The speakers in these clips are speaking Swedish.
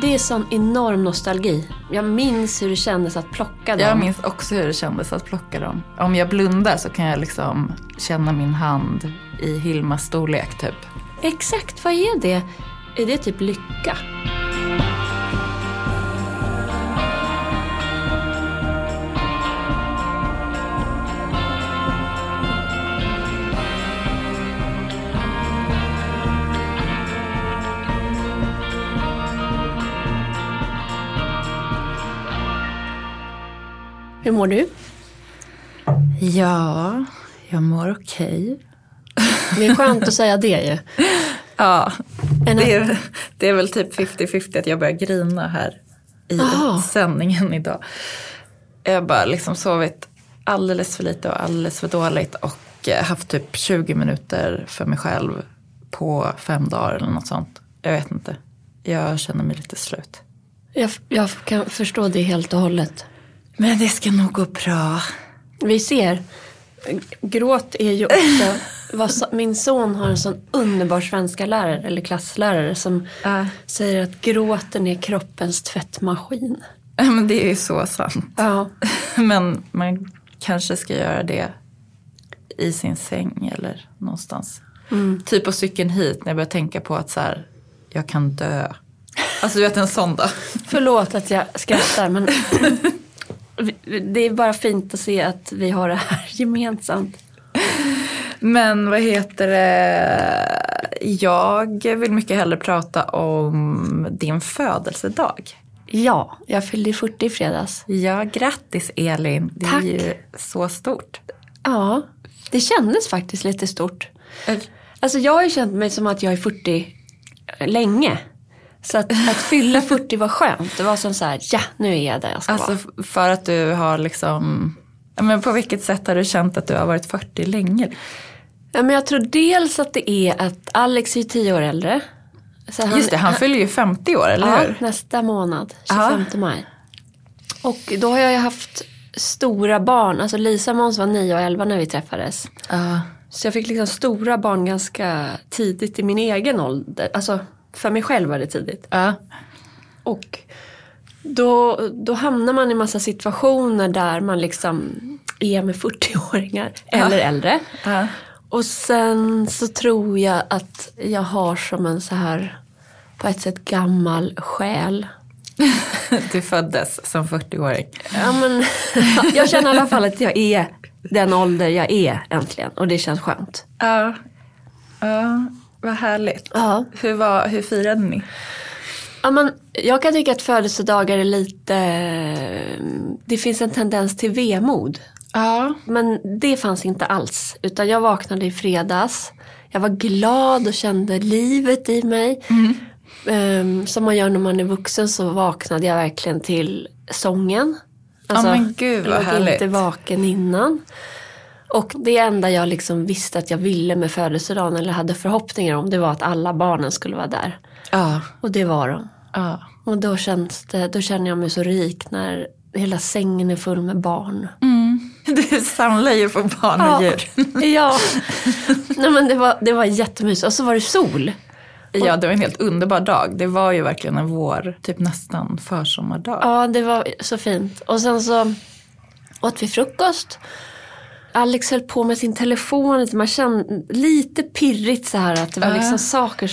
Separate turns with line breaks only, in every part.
Det är sån enorm nostalgi. Jag minns hur det kändes att plocka dem.
Jag minns också hur det kändes att plocka dem. Om jag blundar så kan jag liksom känna min hand i Hilmas storlek typ.
Exakt, vad är det? Är det typ lycka? Hur mår du?
Ja, jag mår okej.
Det är skönt att säga det ju.
Ja, det är, det är väl typ 50-50 att jag börjar grina här i
Aha.
sändningen idag. Jag har bara liksom sovit alldeles för lite och alldeles för dåligt och eh, haft typ 20 minuter för mig själv på fem dagar eller något sånt. Jag vet inte. Jag känner mig lite slut.
Jag, jag kan förstå det helt och hållet.
Men det ska nog gå bra.
Vi ser. Gråt är ju också... Min son har en sån underbar svenska lärare eller klasslärare som
Ja.
säger att gråten är kroppens tvättmaskin.
Men det är ju så sant.
Ja,
Men man kanske ska göra det i sin säng eller någonstans. Typ på cykeln hit när jag börjar tänka på att så här, jag kan dö. Alltså du vet en sån dag.
förlåt att jag skrattar men det är bara fint att se att vi har det här gemensamt.
Men vad heter det? Jag vill mycket hellre prata om din födelsedag.
Ja, jag fyllde 40 i fredags.
Ja, grattis Elin. Det
Tack.
är ju så stort.
Ja, det kändes faktiskt lite stort. Alltså jag har ju känt mig som att jag är 40 länge. Så att, att fylla 40 var skönt. Det var som så här, ja nu är jag där jag ska
Alltså
vara.
för att du har liksom, men på vilket sätt har du känt att du har varit 40 länge?
Ja, men jag tror dels att det är att Alex är ju 10 år äldre. Så han,
Just det, han fyller ju 50 år, eller
ja,
hur?
nästa månad, 25 maj. Och då har jag ju haft stora barn. Alltså Lisa och Måns var 9 och 11 när vi träffades.
Ja.
Så jag fick liksom stora barn ganska tidigt i min egen ålder. Alltså för mig själv var det tidigt.
Ja.
Och då, då hamnar man i massa situationer där man liksom är med 40-åringar eller äldre.
Ja.
Och sen så tror jag att jag har som en så här på ett sätt gammal själ.
Du föddes som 40-åring.
Ja, men, jag känner i alla fall att jag är den ålder jag är äntligen och det känns skönt.
Ja. ja, vad härligt.
Ja.
Hur, var, hur firade ni?
Ja, men, jag kan tycka att födelsedagar är lite, det finns en tendens till vemod.
Ja.
Men det fanns inte alls. Utan jag vaknade i fredags. Jag var glad och kände livet i mig. Ehm, som man gör när man är vuxen så vaknade jag verkligen till sången. Alltså,
men gud, vad
jag låg
härligt.
inte vaken innan. Och det enda jag liksom visste att jag ville med födelsedagen eller hade förhoppningar om det var att alla barnen skulle vara där.
Ja.
Och det var de.
ja.
Och då, känns det, då känner jag mig så rik när hela sängen är full med barn.
Du samlar ju på barn och djur.
ja. Nej, men det, var, det var jättemysigt. Och så var det sol.
Ja, det var en helt underbar dag. Det var ju verkligen en vår, typ nästan försommardag.
Ja, det var så fint. Och sen så åt vi frukost. Alex höll på med sin telefon. lite. Man kände lite pirrigt så här att det var
Ja.
liksom saker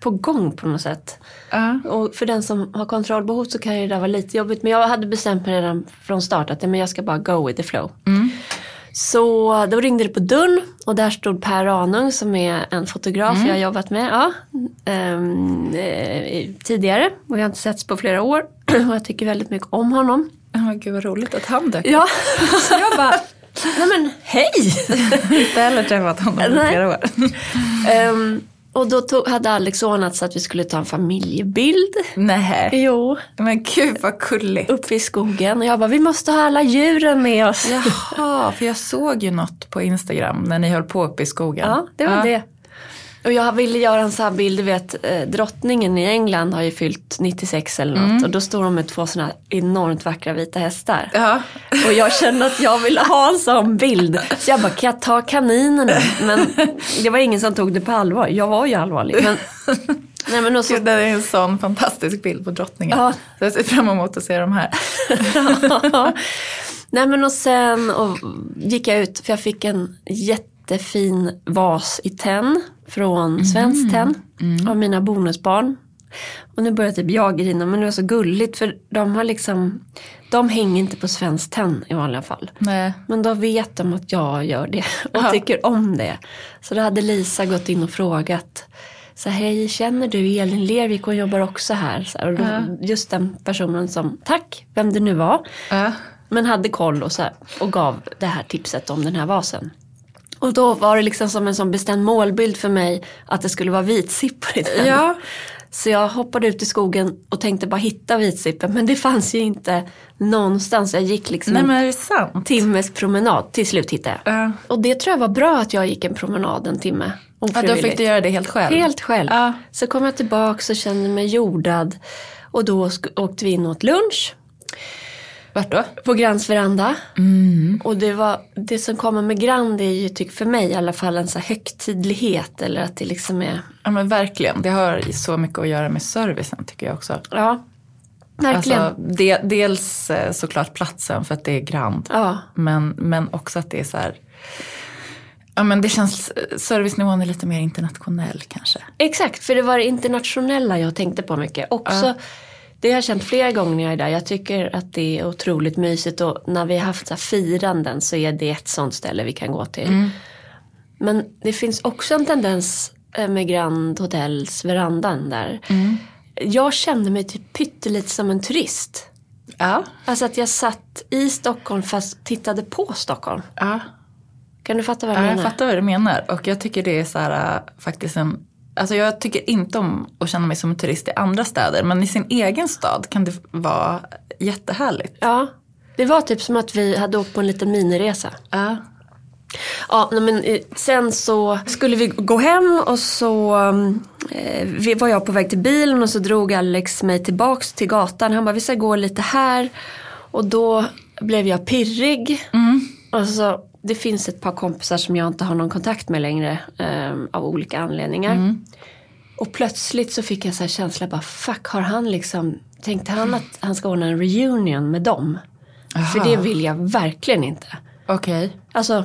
på gång på något sätt.
Ja.
Och för den som har kontrollbehov så kan ju det där vara lite jobbigt. Men jag hade bestämt mig redan från start att men jag ska bara go with the flow. Så då ringde det på dörren och där stod Per Ranung som är en fotograf jag har jobbat med ja, eh, tidigare. Och vi har inte setts på flera år. Och jag tycker väldigt mycket om honom.
Men gud vad roligt att han dök
Ja, så jag bara, nej men hej!
Inte heller träffat honom
Nej.
flera år.
Ehm, och då tog, hade Alex ordnat så att vi skulle ta en familjebild.
Nej,
Jo,
men gud vad gulligt.
uppe i skogen. Och jag bara, vi måste ha alla djuren med oss.
Jaha, för jag såg ju något på Instagram när ni höll på uppe i skogen.
Ja, det var det. Och jag ville göra en sån här bild, du vet eh, drottningen i England har ju fyllt 96 eller något. Och då står de med två såna här enormt vackra vita hästar.
Ja.
Och jag kände att jag ville ha en sån bild. Så jag bara, kan jag ta kaninerna? Men det var ingen som tog det på allvar. Jag var ju allvarlig. Men Nej, men och så,
Gud, det är en sån fantastisk bild på drottningen.
Ja.
Så jag ser fram emot att se de här.
Nej men och sen och gick jag ut för jag fick en jättefin vas i tenn från Svenskt Tenn av mina bonusbarn. Och nu börjar typ jag grina men det var så gulligt för de har liksom De hänger inte på Svenskt Tenn i vanliga fall.
Nej.
Men då vet de att jag gör det och
Ja.
tycker om det. Så då hade Lisa gått in och frågat. Så hej, känner du Elin Lervik? Hon jobbar också här. Så här och då,
Ja.
Just den personen som, tack, vem det nu var.
Ja.
Men hade koll och, så här, och gav det här tipset om den här vasen. Och då var det liksom som en sån bestämd målbild för mig att det skulle vara vitsippor i den.
Ja.
Så jag hoppade ut i skogen och tänkte bara hitta vitsippen men det fanns ju inte någonstans. Jag gick liksom
Nej
en
men sant?
timmes promenad. Till slut hittade jag.
Ja.
Och det tror jag var bra att jag gick en promenad en timme.
Ja, då fick du göra det helt själv?
Helt själv.
Ja.
Så kom jag tillbaka och kände mig jordad. Och då åkte vi in åt lunch
Vart då?
på Grands veranda.
Mm.
Och det, var, det som kommer med Grand är ju, tycker för mig i alla fall, en så högtidlighet. Eller att det liksom är,
Ja men verkligen. Det har så mycket att göra med servicen tycker jag också.
ja, verkligen.
Alltså, de, dels eh, såklart platsen för att det är grand.
ja,
Men, men också att det är så här. Ja men det känns, servicenivån är lite mer internationell kanske.
exakt. För det var det internationella jag tänkte på mycket. Också, det har jag känt flera gånger när jag är där. Jag tycker att det är otroligt mysigt. Och när vi har haft så här firanden så är det ett sånt ställe vi kan gå till. Men det finns också en tendens eh, med Grand Hotels verandan där. Jag kände mig typ pyttelite som en turist.
Ja.
Alltså att jag satt i Stockholm fast tittade på Stockholm.
Ja,
Kan du fatta vad jag
ja
menar?
jag fattar vad du menar. Och jag tycker det är så här äh, faktiskt en Alltså jag tycker inte om att känna mig som en turist i andra städer. Men i sin egen stad kan det vara jättehärligt.
Ja, det var typ som att vi hade åkt på en liten miniresa.
Ja.
Ja, men eh, sen så skulle vi gå hem och så eh, vi- var jag på väg till bilen och så drog Alex mig tillbaks till gatan. Han bara, vi ska gå lite här. Och då blev jag pirrig. Och så, det finns ett par kompisar som jag inte har någon kontakt med längre eh, av olika anledningar. Och plötsligt så fick jag så här känsla, bara fuck, har han liksom, tänkte han att han ska ordna en reunion med dem? För
Aha.
det vill jag verkligen inte.
Okej.
Alltså,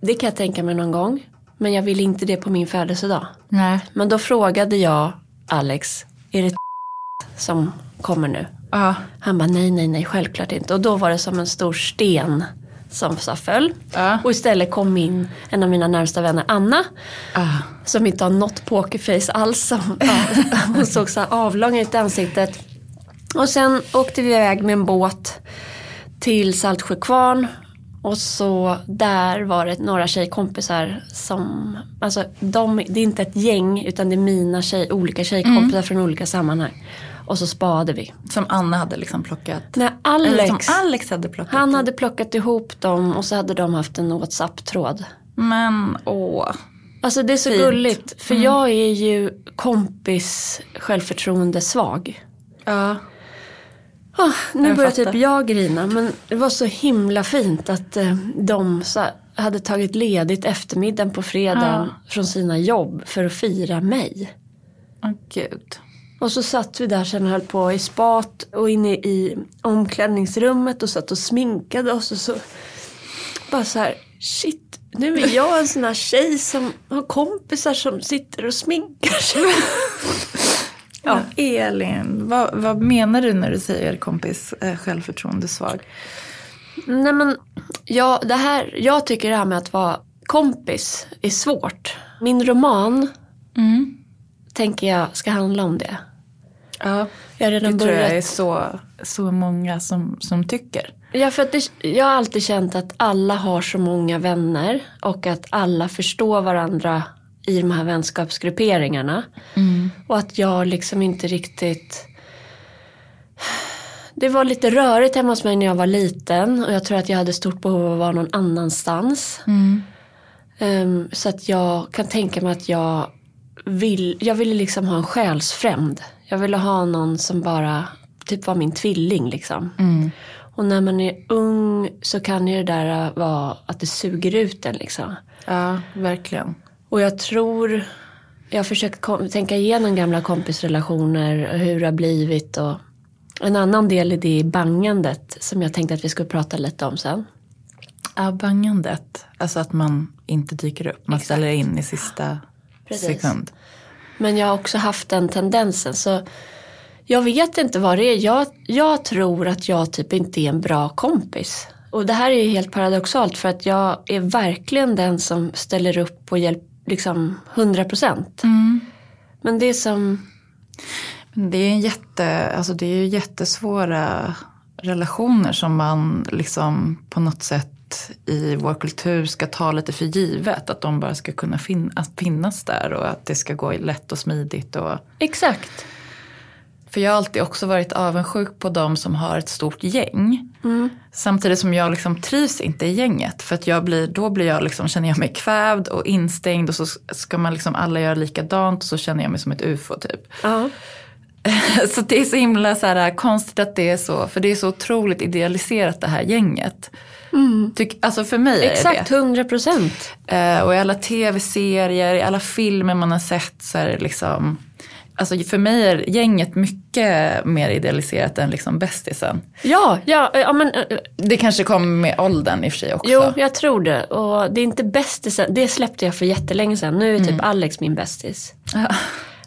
det kan jag tänka mig någon gång. Men jag vill inte det på min födelsedag.
Nej.
Men då frågade jag Alex, är det som kommer nu?
Ja.
Han bara, nej, nej, nej, självklart inte. Och då var det som en stor sten som så föll.
Ja.
Och istället kom in en av mina närmsta vänner, Anna.
Ah.
Som inte har något pokerface alls. Som, hon såg så avlång ut i ansiktet. Och sen åkte vi iväg med en båt till Saltsjökvarn. Och så där var det några tjejkompisar som, alltså de, det är inte ett gäng utan det är mina tjej, olika tjejkompisar från olika sammanhang. Och så spade vi.
Som Anna hade liksom plockat. Eller
Alex,
som Alex hade plockat.
han hade plockat ihop dem och så hade de haft en WhatsApp-tråd.
Men åh.
Alltså det är så
Fint.
gulligt. För jag är ju kompis självförtroende svag.
Ja.
Ah, nu
Jag
börjar
fattar.
typ jag grina. Men det var så himla fint att eh, de hade tagit ledigt eftermiddagen på fredagen från sina jobb för att fira mig.
Åh gud.
Och så satt vi där sen och höll på i spat och inne i omklädningsrummet och satt och sminkade oss och så bara så här shit, nu är jag en sån här tjej som har kompisar som sitter och sminkar sig.
Ja. Elin, vad, vad menar du när du säger kompis eh, självförtroende svag?
Nej men, ja, det här, jag tycker det här med att vara kompis är svårt. Min roman tänker jag ska handla om det.
Ja,
Jag har
det
redan
tror jag
börjat.
är så, så många som, som tycker.
Ja, för det, jag har alltid känt att alla har så många vänner och att alla förstår varandra i de här vänskapsgrupperingarna. Och att jag liksom inte riktigt... Det var lite rörigt hemma hos mig när jag var liten och jag tror att jag hade stort behov av att vara någon annanstans. Ehm, så att jag kan tänka mig att jag vill, jag ville liksom ha en själsfrämd. Jag ville ha någon som bara typ var min tvilling liksom. Och när man är ung så kan ju det där vara att det suger ut en liksom.
Ja, verkligen.
Och jag tror jag har försökt tänka igenom gamla kompisrelationer, och hur det har blivit och en annan del i det är bangandet som jag tänkte att vi skulle prata lite om sen.
Ja, bangandet. Alltså att man inte dyker upp. Man
Exakt.
ställer in i sista
Precis.
sekund.
Men jag har också haft den tendensen så jag vet inte vad det är. Jag, jag tror att jag typ inte är en bra kompis. Och det här är ju helt paradoxalt för att jag är verkligen den som ställer upp och hjälper liksom 100 procent. Men det är som,
Det är, en jätte, alltså det är ju jättesvåra relationer som man liksom på något sätt i vår kultur ska ta lite för givet. Att de bara ska kunna fin- finnas där och att det ska gå lätt och smidigt. Och,
exakt.
för jag har alltid också varit avundsjuk på de som har ett stort gäng. Samtidigt som jag liksom trivs inte i gänget. För att jag blir, då blir jag liksom, känner jag mig kvävd och instängd och så ska man liksom alla göra likadant och så känner jag mig som ett ufo typ.
Ja.
Så det är så himla så här, konstigt att det är så, för det är så otroligt idealiserat det här gänget. Tyck, alltså för mig är
Mm. Exakt,
det
100 procent.
Eh, och i alla tv-serier, i alla filmer man har sett så är det liksom, alltså för mig är gänget mycket mer idealiserat än liksom bästisen.
Ja, ja, ja men eh,
Det kanske kommer med åldern i och för sig också.
Jo, jag tror det. Och det är inte bästisen. Det släppte jag för jättelänge sedan. Nu är typ Alex min bästis.
Ja.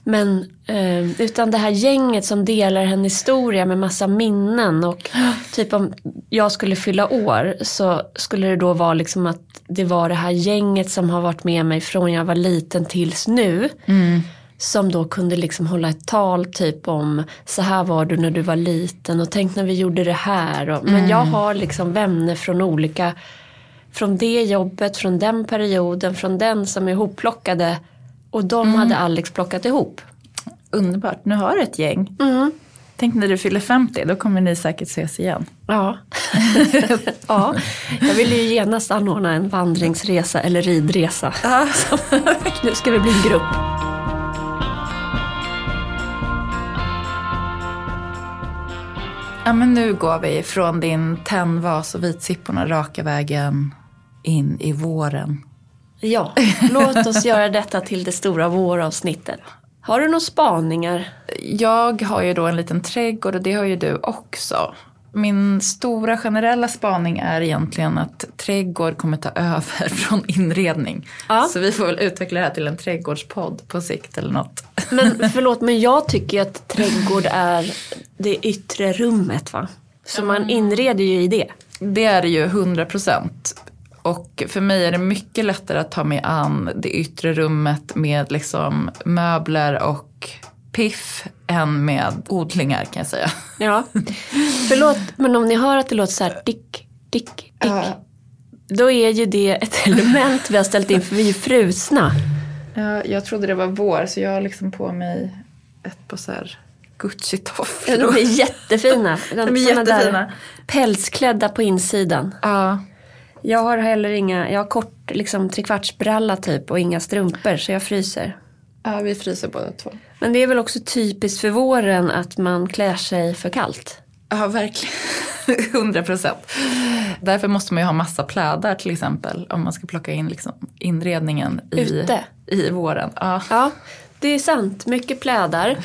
Men eh, utan det här gänget som delar en historia med massa minnen. Och typ om jag skulle fylla år så skulle det då vara liksom att det var det här gänget som har varit med mig från jag var liten tills nu. Som då kunde liksom hålla ett tal typ om så här var du när du var liten och tänk när vi gjorde det här. Och, men jag har liksom vänner från olika, från det jobbet, från den perioden, från den som är ihopplockade. Och de hade Alex plockat ihop.
Underbart, nu har du ett gäng. Tänk när du fyller 50, då kommer ni säkert ses igen.
Ja. ja, jag ville ju genast anordna en vandringsresa eller ridresa. Nu ska vi bli en grupp.
Ja men nu går vi från din tennvas och vitsipporna raka vägen in i våren.
Ja, låt oss göra detta till det stora våravsnittet. Har du några spaningar?
Jag har ju då en liten trädgård och det har ju du också. Min stora generella spaning är egentligen att trädgård kommer ta över från inredning.
Ja.
Så vi får väl utveckla det här till en trädgårdspodd på sikt eller något.
Men förlåt, men jag tycker ju att trädgård är det yttre rummet va? Så man inreder ju i det.
Det är det ju 100 procent. Och för mig är det mycket lättare att ta mig an det yttre rummet med liksom möbler och piff än med odlingar kan jag säga.
Ja. Förlåt, men om ni hör att det låter så här dick, dick, dick.
Ja.
Då är ju det ett element vi har ställt in för vi är frusna.
Ja, jag trodde det var vår så jag har liksom på mig ett par så här Gucci-tofflor.
Ja, De är jättefina. De,
är jättefina.
Där pälsklädda på insidan.
Ja,
Jag har heller inga, jag har kort liksom trekvartsbralla typ och inga strumpor så jag fryser.
ja, vi fryser båda två.
Men det är väl också typiskt för våren att man klär sig för kallt.
Ja, verkligen. 100 procent. Därför måste man ju ha massa plädar till exempel om man ska plocka in liksom inredningen i,
Ute.
i våren. Ja.
Ja, det är sant. Mycket plädar.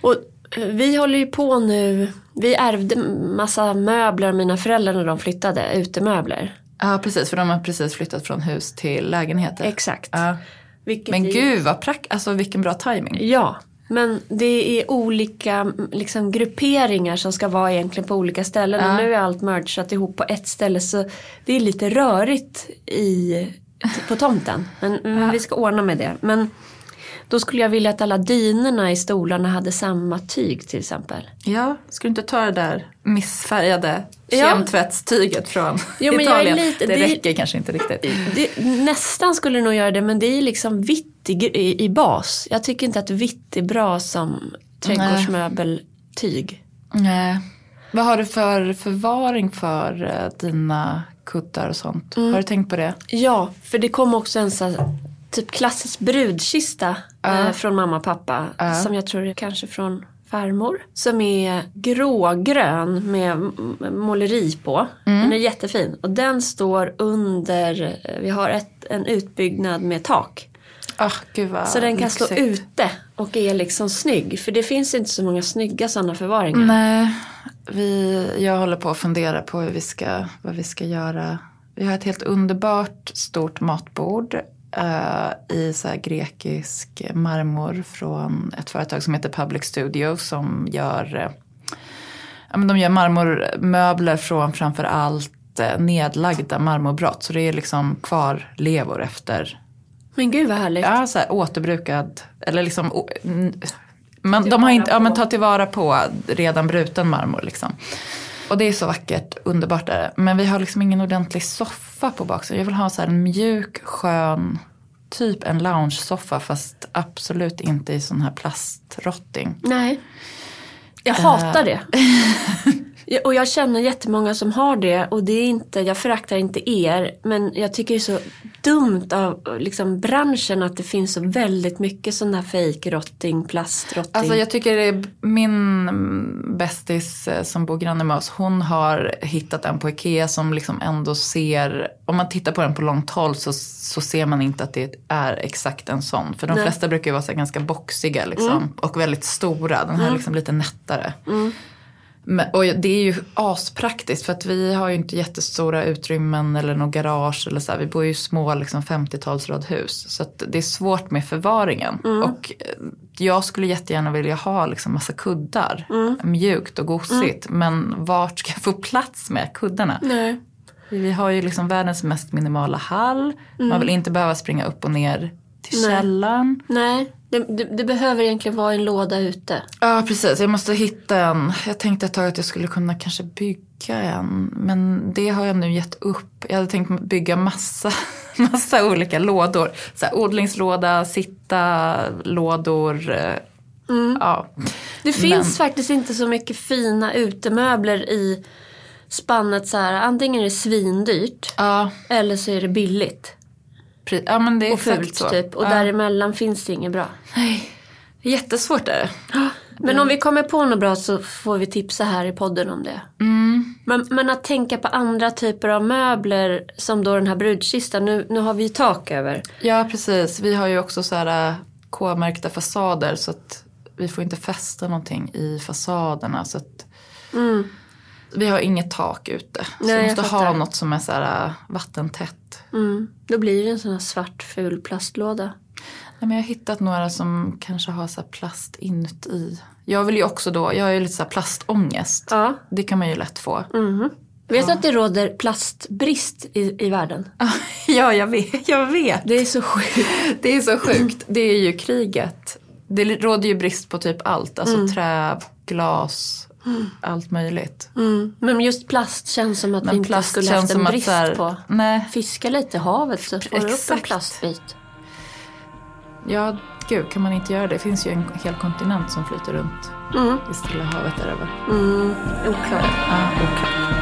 Och eh, vi håller ju på nu, vi ärvde massa möbler av mina föräldrar när de flyttade, utemöbler.
Ja, precis. För de har precis flyttat från hus till lägenheter.
Exakt.
Ja. Men
är-
gud vad prack, alltså vilken bra timing.
Ja, men det är olika liksom, grupperingar som ska vara egentligen på olika ställen.
Ja.
Och nu är allt mergat ihop på ett ställe så det är lite rörigt i, på tomten. Men mm, vi ska ordna med det. Men då skulle jag vilja att alla dynorna i stolarna hade samma tyg till exempel.
Ja, ska du inte ta det där missfärgade. Kemtvättstyget från
Jo,
Italien?
lite-
det,
det-
räcker kanske inte riktigt.
Det, nästan skulle det nog göra det men det är liksom vitt i, i, i bas. Jag tycker inte att vitt är bra som trädgårdsmöbeltyg.
Nej. Vad har du för förvaring för eh, dina kuddar och sånt?
Mm.
Har du tänkt på det?
Ja, för det kom också en sån typ klassisk brudkista eh, från mamma och pappa. Som jag tror är kanske från farmor. Som är grågrön med måleri på. Den är jättefin. Och den står under, eh, vi har ett, en utbyggnad med tak.
Ah, gud vad
Så den kan stå
lyxigt.
ute och är liksom snygg. För det finns inte så många snygga sådana förvaringar.
Nej, vi, jag håller på att fundera på hur vi ska, vad vi ska göra. Vi har ett helt underbart stort matbord eh, i så grekisk marmor från ett företag som heter Public Studio som gör, eh, ja, men de gör marmormöbler från framför allt eh, nedlagda marmorbrott. Så det är liksom kvarlevor efter
Men gud vad härligt.
Ja, så här, återbrukad, eller liksom, o- man, de har inte, ja men ta tillvara på redan bruten marmor liksom. Och det är så vackert, underbart är det. Men vi har liksom ingen ordentlig soffa på baksidan. Jag vill ha så en mjuk, skön, typ en lounge-soffa fast absolut inte i sån här plastrotting.
Nej. Jag
Eh.
hatar det. Och jag känner jättemånga som har det och det är inte, jag föraktar inte er men jag tycker det är så dumt av liksom, branschen att det finns så väldigt mycket sån här fake rotting, plastrotting.
Alltså jag tycker min mm, bästis eh, som bor granne med oss, hon har hittat en på Ikea som liksom ändå ser, om man tittar på den på långt håll så, så ser man inte att det är exakt en sån. För de
Nej.
flesta brukar ju vara så här ganska boxiga liksom, och väldigt stora. Den här är liksom lite nättare. Men, och det är ju aspraktiskt för att vi har ju inte jättestora utrymmen eller något garage eller så här. Vi bor ju i små liksom 50-talsradhus. Så det är svårt med förvaringen. Och eh, jag skulle jättegärna vilja ha liksom massa kuddar. Mjukt och gosigt. Men vart ska jag få plats med kuddarna?
Nej.
Vi har ju liksom världens mest minimala hall. Man vill inte behöva springa upp och ner till
Nej.
källaren.
Nej, det, det, det behöver egentligen vara en låda ute.
Ja precis, jag måste hitta en. Jag tänkte ett tag att jag skulle kunna kanske bygga en. Men det har jag nu gett upp. Jag hade tänkt bygga massa, massa olika lådor. Så här, odlingslåda, sitta, lådor. eh, Ja.
Det finns faktiskt inte så mycket fina utemöbler i spannet så här. Antingen är det svindyrt
Ja,
eller så är det billigt.
Ja men det är
Och fult
så.
typ. Och
ja.
däremellan finns det inget bra.
Jättesvårt är det.
Men om vi kommer på något bra så får vi tipsa här i podden om det.
Mm.
Men, men att tänka på andra typer av möbler som då den här brudkistan. Nu, nu har vi ju tak över.
Ja precis, vi har ju också så här äh, K-märkta fasader så att vi får inte fästa någonting i fasaderna. Så att Vi har inget tak ute. Så
Nej,
vi måste ha något som är så här äh, vattentätt.
Mm. Då blir det en sån här svart ful plastlåda.
Nej, men jag har hittat några som kanske har så plast inuti. Jag vill ju också då, jag har ju lite så här plastångest.
Ja.
Det kan man ju lätt få.
Mhm. Vet du att det råder plastbrist i, i världen?
ja, jag vet. Jag vet.
Det är så sjukt.
Det är så sjukt. Det är ju kriget. Det råder ju brist på typ allt. Alltså
Mm.
trä, glas, allt möjligt.
Mm. Men just plast känns som att vi
Men
inte
plast
skulle haft en brist
här,
på.
Nej,
Fiska lite i havet så får du upp en plastbit.
ja gud kan man inte göra det? Det finns ju en hel kontinent som flyter runt
Mm.
i Stilla havet där över.
Mm. Oklart.
Ja, oklart.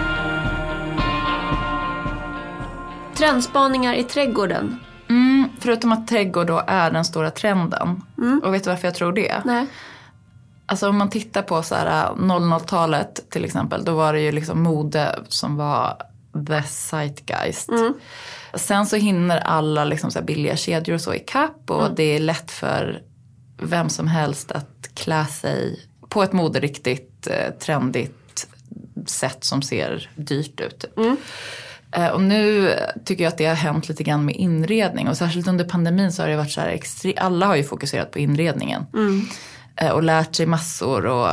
Trendspaningar i trädgården.
Mm, förutom att trädgård då är den stora trenden.
Mm.
Och vet du varför jag tror det?
Nej.
Alltså om man tittar på så här 00-talet till exempel. Då var det ju liksom mode som var the zeitgeist.
Mm.
Sen så hinner alla liksom så här billiga kedjor och så i kapp och
Mm.
det är lätt för vem som helst att klä sig på ett moderiktigt, eh, trendigt sätt som ser dyrt ut. Typ.
Mm.
Eh, Och nu tycker jag att det har hänt lite grann med inredning och särskilt under pandemin så har det varit så här extre- alla har ju fokuserat på inredningen.
Mm.
Eh, Och lärt sig massor och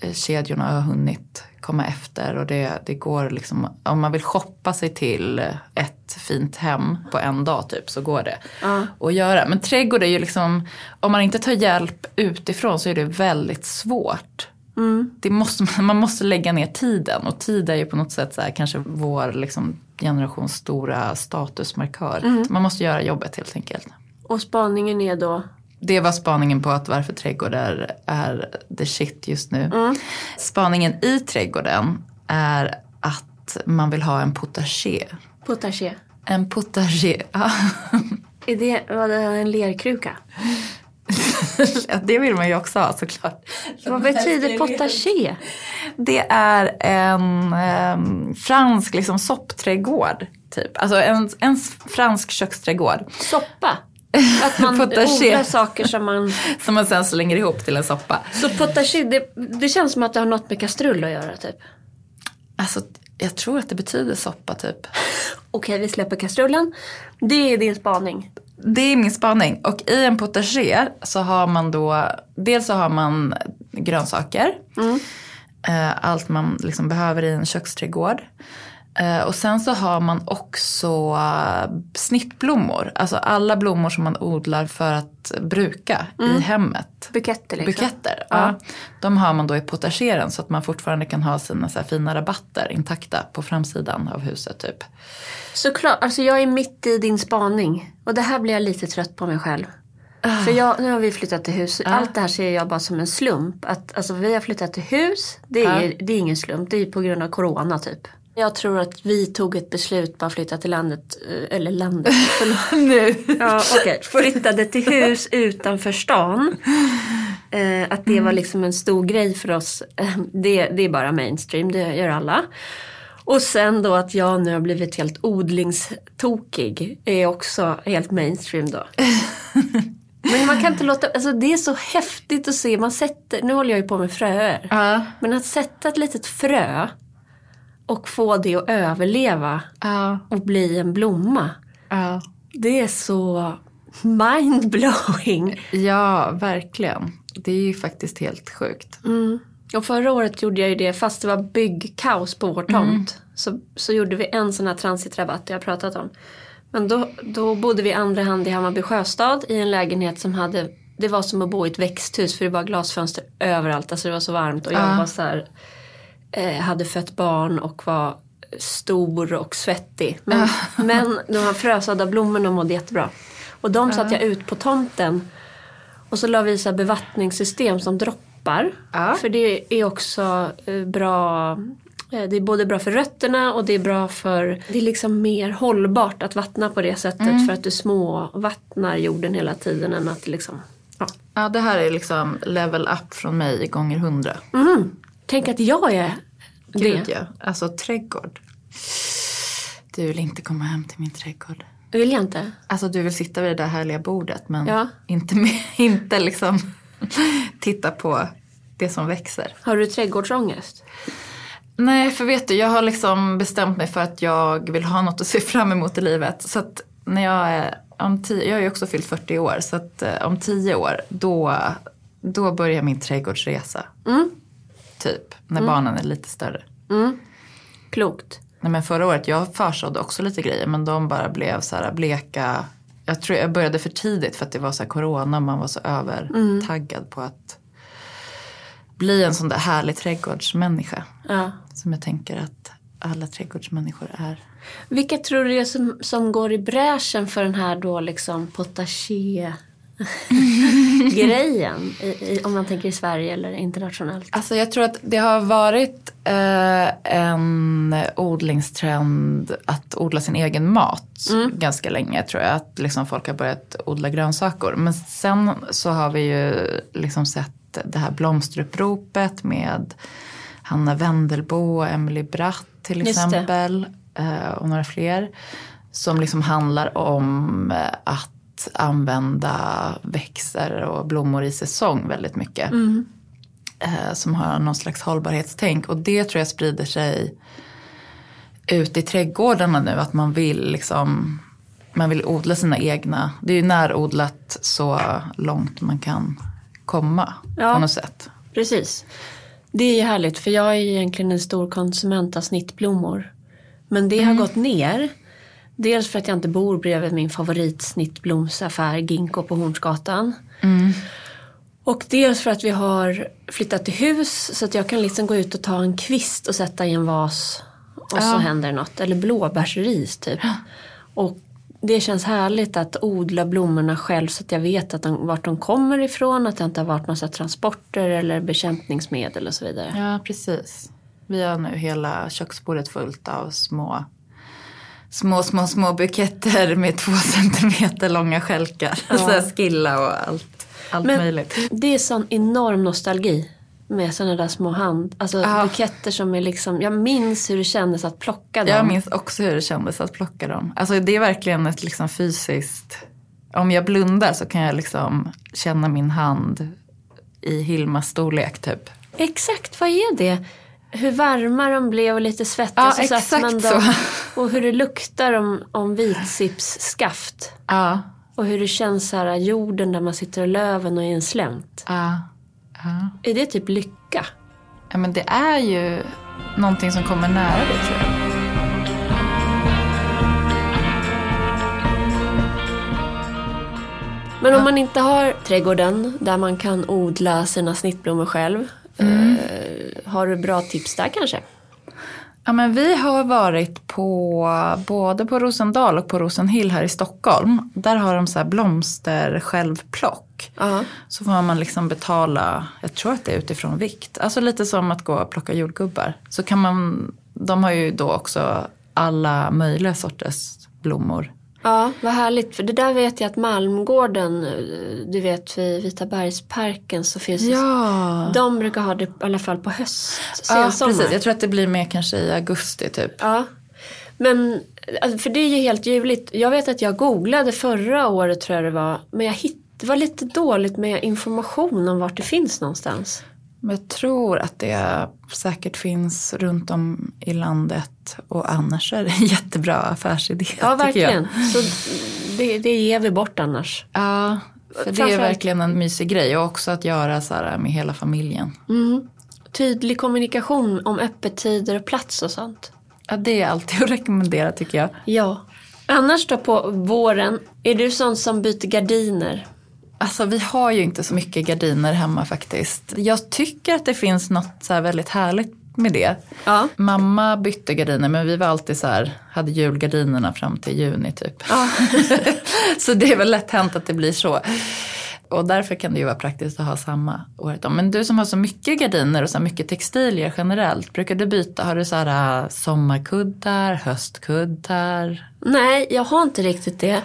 eh, kedjorna har hunnit komma efter och det, det går liksom, om man vill shoppa sig till ett fint hem på en dag typ så går det
Ja.
att göra. Men trädgård är ju liksom, om man inte tar hjälp utifrån så är det väldigt svårt.
Mm.
Det måste, man- måste lägga ner tiden och tid är ju på något sätt så här, kanske vår liksom, generations stora statusmarkör. Man måste göra jobbet helt enkelt.
Och spaningen är då?
Det var spaningen på att varför trädgård är, the shit just nu. Spaningen i trädgården är att man vill ha en potager.
Potager.
En potager, ja.
Är det, var det en lerkruka?
det vill man ju också ha såklart.
Vad betyder potager?
Det är en em, fransk liksom, soppträdgård. Typ. Alltså en, en fransk köksträdgård.
Soppa? Att man odlar saker som man...
Som man sen slänger ihop till en soppa.
Så potager, det, det känns som att det har något med kastrull att göra typ.
Alltså, jag tror att det betyder soppa typ.
Okej, vi släpper kastrullen. Det är din spaning.
Det är min spaning. Och i en potager så har man då, dels så har man grönsaker. Eh, allt man liksom behöver i en köksträdgård. Eh, och sen så har man också eh, snittblommor. Alltså alla blommor som man odlar för att bruka i hemmet.
Buketter liksom.
Buketter, ja. De har man då i potageren så att man fortfarande kan ha sina så fina rabatter intakta på framsidan av huset typ.
Såklart, alltså jag är mitt i din spaning. Och det här blir jag lite trött på mig själv. För jag, nu har vi flyttat till hus. Allt det här ser jag bara som en slump. Att, alltså, vi har flyttat till hus, det är, det är ingen slump. Det är på grund av corona typ. Jag tror att vi tog ett beslut bara att flytta till landet, eh, eller landet, förlåt.
Nu.
Ja, okej. Flyttade till hus utanför stan. Eh, att det var liksom en stor grej för oss. Eh, det, det är bara mainstream, det gör alla. Och sen då att jag nu har blivit helt odlingstokig är också helt mainstream då. Men man kan inte låta, alltså det är så häftigt att se, man sätter, nu håller jag ju på med fröer.
Ja.
Men att sätta ett litet frö och få det att överleva
Ja.
och bli en blomma.
Ja.
Det är så mindblowing.
ja, verkligen. Det är ju faktiskt helt sjukt.
Och förra året gjorde jag ju det fast det var byggkaos på vår tomt. Så, så gjorde vi en sån här transitrabatt jag har pratat om. Men då, då bodde vi andra hand i Hammarby sjöstad i en lägenhet som hade det var som att bo i ett växthus för det var glasfönster överallt. Alltså det var så varmt och jag var så här, hade fött barn och var stor och svettig. Men, men de här frösådda blommorna mådde jättebra. Och de satte jag ut på tomten. Och så la vi så bevattningssystem som droppar.
Ja.
För det är också eh, bra. eh, Det är både bra för rötterna och det är bra för... Det är liksom mer hållbart att vattna på det sättet för att du små vattnar jorden hela tiden än att liksom... Ja.
Ja, det här är liksom level up från mig gånger hundra.
Mhm. Tänk att jag är
Gud
det.
ja. Alltså trädgård. Du vill inte komma hem till min trädgård.
Vill jag inte?
Alltså du vill sitta vid det där härliga bordet men
Ja.
inte, med, inte liksom titta på det som växer.
Har du trädgårdsångest?
Nej, för vet du, jag har liksom bestämt mig för att jag vill ha något att se fram emot i livet. Så att när jag är, om tio, jag har ju också fyllt 40 år, så att eh, om 10 år då, då börjar min trädgårdsresa.
Mm.
Typ, när barnen är lite större.
Klokt.
Nej, men förra året, jag försådde också lite grejer men de bara blev så här bleka. Jag tror jag började för tidigt för att det var så här corona man var så övertaggad på att bli en sån där härlig trädgårdsmänniska.
Ja.
Som jag tänker att alla trädgårdsmänniskor är.
Vilka tror du är som, som går i bräschen för den här då liksom potager grejen? I, i, om man tänker i Sverige eller internationellt.
Alltså jag tror att det har varit eh, en odlingstrend att odla sin egen mat ganska länge tror jag. Att liksom folk har börjat odla grönsaker. Men sen så har vi ju liksom sett det här blomsteruppropet med Hanna Wendelbo och Emily Bratt till exempel. Eh, och några fler. Som liksom handlar om eh, att använda växter och blommor i säsong väldigt mycket eh, som har någon slags hållbarhetstänk. Och det tror jag sprider sig ut i trädgårdarna nu. Att man vill liksom man vill odla sina egna. Det är ju närodlat så långt man kan komma
Ja.
på något sätt.
Precis. Det är ju härligt för jag är egentligen en stor konsument av snittblommor. Men det har gått ner. Dels för att jag inte bor bredvid min favoritsnittblomsaffär Ginkgo på Hornsgatan. Och dels för att vi har flyttat till hus så att jag kan liksom gå ut och ta en kvist och sätta i en vas och så
Ja.
händer det något. Eller blåbärsris typ. Och det känns härligt att odla blommorna själv så att jag vet att de, vart de kommer ifrån. Att det inte har varit massa transporter eller bekämpningsmedel och så vidare.
Ja, precis. Vi har nu hela köksbordet fullt av små små, små, små buketter med två centimeter långa stjälkar. Så här skilla och allt, allt
Men-
möjligt.
Det är sån enorm nostalgi med sådana där små hand, alltså
Ja.
buketter som är liksom, jag minns hur det kändes att plocka dem.
Jag minns också hur det kändes att plocka dem. Alltså det är verkligen ett liksom fysiskt Om jag blundar så kan jag liksom känna min hand i Hilmas storlek typ.
Exakt, vad är det? Hur varma de blev och lite svettiga.
Ja,
så
exakt
man
så.
dem. Och hur det luktar om, om vitsipsskaft.
Ja,
Och hur det känns så här, jorden där man sitter och löven och i en slänt.
ja, ja.
Är det typ lycka?
Ja men det är ju någonting som kommer nära det tror jag.
Men om man inte har trädgården där man kan odla sina snittblommor själv.
Mm.
Har du bra tips där kanske?
Ja men vi har varit på både på Rosendal och på Rosenhill här i Stockholm. Där har de så här blomster självplock.
Ja.
Så får man liksom betala, jag tror att det är utifrån vikt. Alltså lite som att gå och plocka jordgubbar. Så kan man, de har ju då också alla möjliga sorters blommor.
Ja, vad härligt. För det där vet jag att Malmgården, eh, du vet vid Vita bergsparken så finns det.
Ja,
De brukar ha det i alla fall på höst,
ja precis. Jag tror att det blir mer kanske i augusti typ.
Ja. Men, alltså, för det är ju helt ljuvligt. Jag vet att jag googlade förra året tror jag det var. Men jag hitt, det var lite dåligt med information om vart det finns någonstans.
Men jag tror att det säkert finns runt om i landet. Och annars är det en jättebra affärsidé.
Ja, verkligen. Så det, det ger vi bort annars.
Ja, för det är verkligen en mysig grej. Och också att göra så här med hela familjen.
Mm. Tydlig kommunikation om öppettider och plats och sånt.
Ja, det är alltid att rekommendera tycker jag.
Ja. Annars då på våren, är du sån som byter gardiner?
Alltså vi har ju inte så mycket gardiner hemma faktiskt. Jag tycker att det finns något så här väldigt härligt med det.
Ja.
Mamma bytte gardiner men vi var alltid så här, hade julgardinerna fram till juni typ.
Ja.
så det är väl lätt hänt att det blir så. Och därför kan det ju vara praktiskt att ha samma året om. Men du som har så mycket gardiner och så mycket textilier generellt, brukar du byta? Har du så här äh, sommarkuddar, höstkuddar?
Nej, jag har inte riktigt det.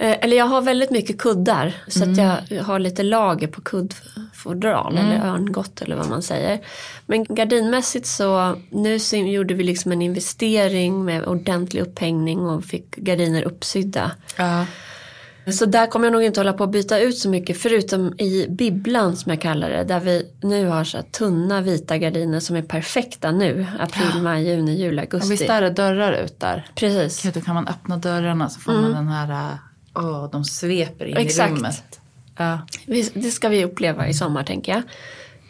Eh, Eller jag har väldigt mycket kuddar. Så att jag har lite lager på kuddfodral eller örngott eller vad man säger. Men gardinmässigt så, nu så gjorde vi liksom en investering med ordentlig upphängning och fick gardiner uppsydda.
Ja.
Så där kommer jag nog inte hålla på att byta ut så mycket förutom i bibblan som jag kallar det. Där vi nu har så här tunna vita gardiner som är perfekta nu. April, maj, juni, juli, augusti.
Och visst är det dörrar ut där?
Precis.
Gud, då kan man öppna dörrarna så får man den här, åh, de sveper in
Exakt.
i rummet. Ja.
Det ska vi uppleva i sommar tänker jag.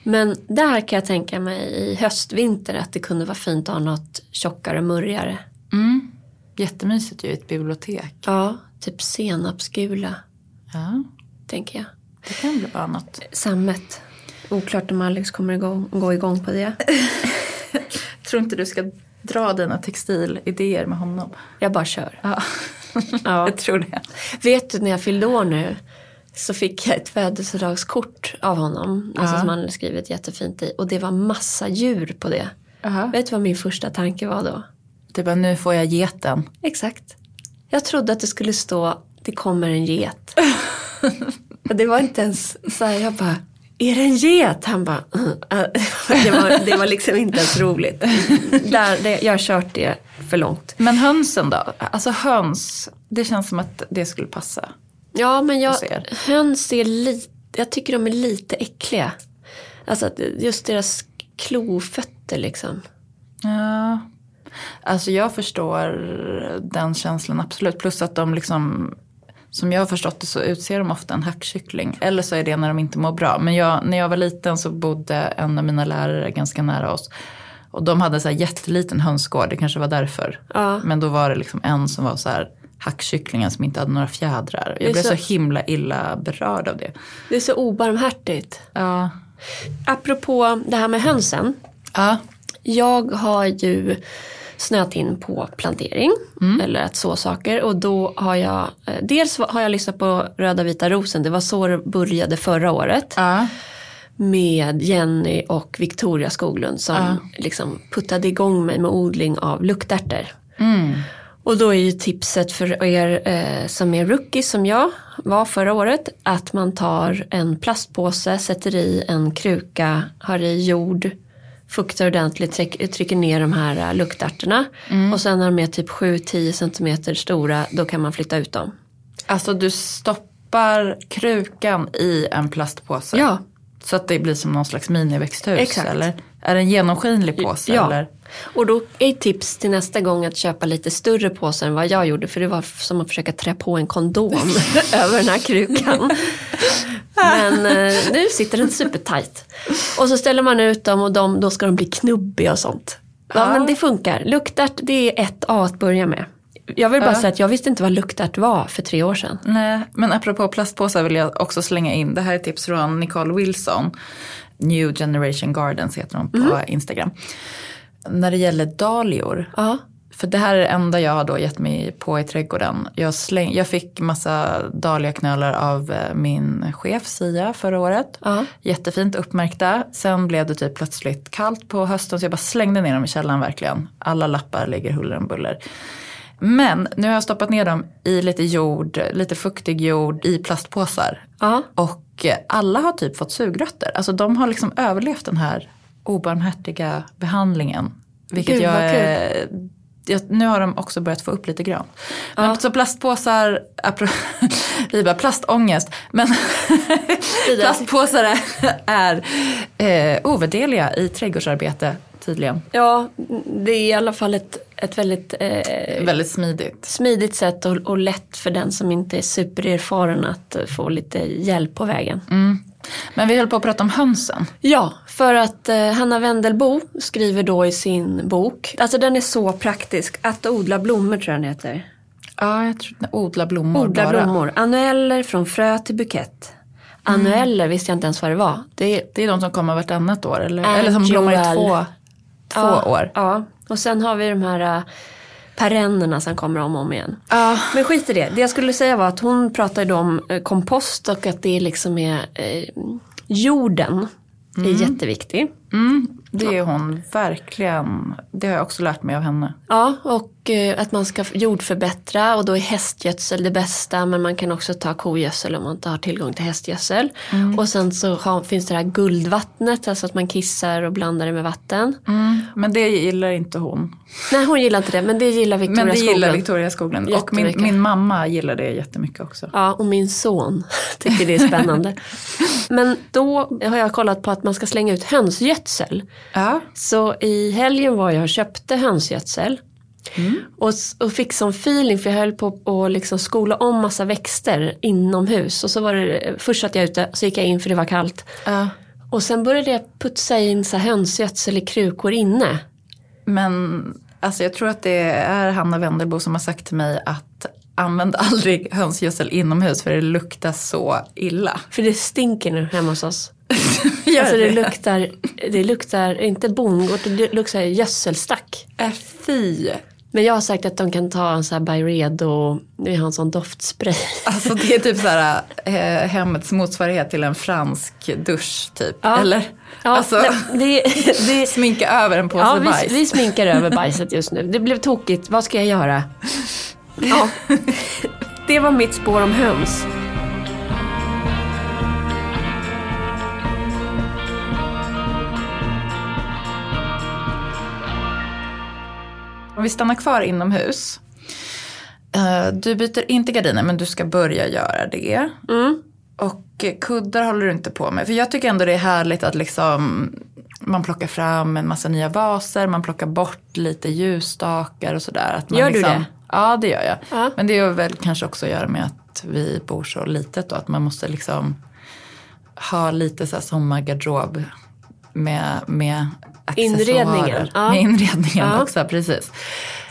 Men där kan jag tänka mig i höstvinter att det kunde vara fint att ha något tjockare och murrigare.
Mm. Jättemysigt ju i ett bibliotek.
Ja, typ senapsgula
Ja,
tänker jag.
det kan bli bara något.
Sammet. Oklart om Alex kommer igång, gå igång på det.
Tror inte du ska dra dina textilidéer med honom?
Jag bara kör.
Ja,
Ja.
jag tror det.
Vet du när jag fyllde år nu så fick jag ett födelsedagskort av honom. Alltså
Ja.
som han hade skrivit jättefint i. Och det var massa djur på det.
Aha.
Vet du vad min första tanke var då?
Det är bara, nu får jag geten.
Exakt. Jag trodde att det skulle stå det kommer en get. Det var inte ens så här, jag bara, är det en get? Han bara, "Mm." det var, det var liksom inte ens roligt. Där, det, jag har kört det för långt.
Men hönsen då? Alltså höns, det känns som att det skulle passa.
Ja, men jag, höns är lite, jag tycker de är lite äckliga. Alltså just deras klofötter liksom.
Ja. Alltså jag förstår den känslan absolut. Plus att de liksom, som jag har förstått det så utser de ofta en hackkyckling. Eller så är det när de inte mår bra. Men jag, när jag var liten så bodde en av mina lärare ganska nära oss. Och de hade så här jätteliten hönsgård, det kanske var därför.
Ja.
Men då var det liksom en som var så här hackkycklingen som inte hade några fjädrar. Jag blev så,
så-
himla illa berörd av det.
Det är så obarmhärtigt.
Ja.
Apropå det här med hönsen.
Ja.
Jag har ju snöat in på plantering eller att så saker och då har jag eh, dels har jag lyssnat på Röda vita rosen, det var så det började förra året
Ja.
Med Jenny och Victoria Skoglund som
Ja.
liksom puttade igång mig med odling av luktärtor.
Mm.
Och då är ju tipset för er eh, som är rookies som jag var förra året att man tar en plastpåse, sätter i en kruka, har i jord, fuktar ordentligt, tryck, trycker ner de här eh, luktärtorna och sen när de är typ 7-10 centimeter stora då kan man flytta ut dem.
Alltså du stoppar krukan i en plastpåse?
Ja.
Så att det blir som någon slags miniväxthus?
Exakt.
Eller är det en genomskinlig påse?
Ja.
Eller?
Och då är tips till nästa gång att köpa lite större påsar än vad jag gjorde. För det var som att försöka trä på en kondom över den här krukan. Men eh, nu sitter den supertight. Och så ställer man ut dem och de, då ska de bli knubbiga och sånt. Ja,
Ja.
men det funkar. Luktärt det är ett A att börja med. Jag vill bara
Ja.
säga att jag visste inte vad luktärt var för tre år sedan.
Nej, men apropå plastpåsar vill jag också slänga in, det här är tips från Nicole Wilson. New Generation Gardens heter hon på
Mhm.
Instagram. När det gäller dahlior,
Ja.
för det här är det enda jag har då gett mig på i trädgården. Jag, släng, jag fick massa dahliaknölar av eh, min chef Sia förra året.
Ja.
Jättefint uppmärkta. Sen blev det typ plötsligt kallt på hösten så jag bara slängde ner dem i källaren verkligen. Alla lappar ligger huller om buller. Men nu har jag stoppat ner dem i lite jord, lite fuktig jord i plastpåsar.
Ja.
Och alla har typ fått sugrötter. Alltså de har liksom överlevt den här obarmhärtiga behandlingen. Vilket
Gud,
jag, är- jag, nu har de också börjat få upp lite grönt. Men
Ja.
så plastpåsar, apro- vi bara plastångest. Men plastpåsar är, är eh, ovärderliga i trädgårdsarbete tydligen.
ja, det är i alla fall ett, ett väldigt eh,
Väldigt smidigt.
smidigt sätt och, och lätt för den som inte är supererfaren att få lite hjälp på vägen.
Men vi höll på att prata om hönsen.
Ja, för att eh, Hanna Wendelbo skriver då i sin bok, alltså den är så praktisk, Att odla blommor tror jag den heter.
Ja, jag tror odla blommor
Odla
bara.
blommor, annueller från frö till bukett. Annueller visste jag inte ens vad det var. Det är
Det är de som kommer vartannat år eller, eller som blommar i två, två
ja,
år.
Ja, och sen har vi de här uh, perennerna som kommer om och om igen.
Ja.
Men skit i det. Det jag skulle säga var att hon pratade om eh, kompost och att det liksom är eh, jorden är jätteviktig.
Mm, det är hon verkligen. Det har jag också lärt mig av henne.
Ja, och eh, att man ska jordförbättra och då är hästgödsel det bästa men man kan också ta kogödsel om man inte har tillgång till hästgödsel. Och sen så har, finns det här guldvattnet, alltså att man kissar och blandar det med vatten.
Mm, men det gillar inte hon.
Nej, hon gillar inte det, men det gillar Victoria
Men det gillar
Skoglund.
Victoria Skoglund. Och min, min mamma gillar det jättemycket också.
Ja, och min son tycker det är spännande. Men då har jag kollat på att man ska slänga ut hönsgödsel.
Ja.
Så i helgen var jag och köpte hönsgödsel. Och, s- och fick sån feeling för jag höll på att liksom skola om massa växter inomhus. Och så var det, först satt jag ute, så gick jag in för det var kallt.
ja.
Och sen började jag putsa in så hönsgödsel i krukor inne.
Men alltså, jag tror att det är Hanna Wendelbo som har sagt till mig att använd aldrig hönsgödsel inomhus för det luktar så illa.
För det stinker nu hemma hos oss. Alltså det
det?
luktar, det luktar inte bondgård, det luktar gödselstack.
Äh, fy.
Men jag har sagt att de kan ta en sån här Byredo, vi har en sån doftspray.
Alltså det är typ så här eh, hemmets motsvarighet till en fransk dusch typ.
Ja.
Eller?
Ja,
alltså
det, det,
sminka över en påse
ja vi,
bajs.
vi sminkar över bajset just nu. Det blev tokigt, vad ska jag göra? Ja, det var mitt spår om höns.
Om vi stannar kvar inomhus. Eh, Du byter inte gardiner men du ska börja göra det.
Mm.
Och eh, kuddar håller du inte på med. För jag tycker ändå det är härligt att liksom man plockar fram en massa nya vaser, man plockar bort lite ljusstakar och sådär. Att man
Gör du
liksom,
det?
Ja det gör jag.
Ja.
Men det har väl kanske också att göra med att vi bor så litet då. Att man måste liksom ha lite så här sommargarderob med, med.
Inredningen, ja.
Med inredningen
Ja.
också, precis.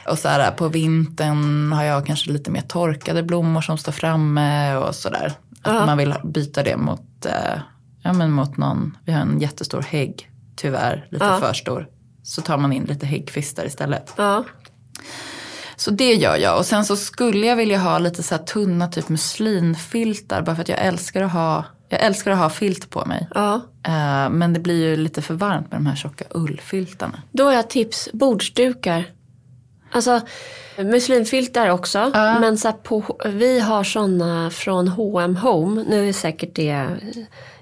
Och så här på vintern har jag kanske lite mer torkade blommor som står framme och sådär. Att man vill byta det mot, eh, ja, men mot någon, vi har en jättestor hägg, tyvärr, lite
Ja.
för stor. Så tar man in lite häggkvistar istället.
Ja.
Så det gör jag. Och sen så skulle jag vilja ha lite så här tunna typ muslinfiltar. Bara för att jag älskar att ha, jag älskar att ha filt på mig.
ja.
Eh, men det blir ju lite för varmt med de här tjocka ullfiltarna.
Då har jag tips, bordsdukar. Alltså muslimfiltar också.
Ja.
Men så på, vi har sådana från H&M Home. Nu är säkert det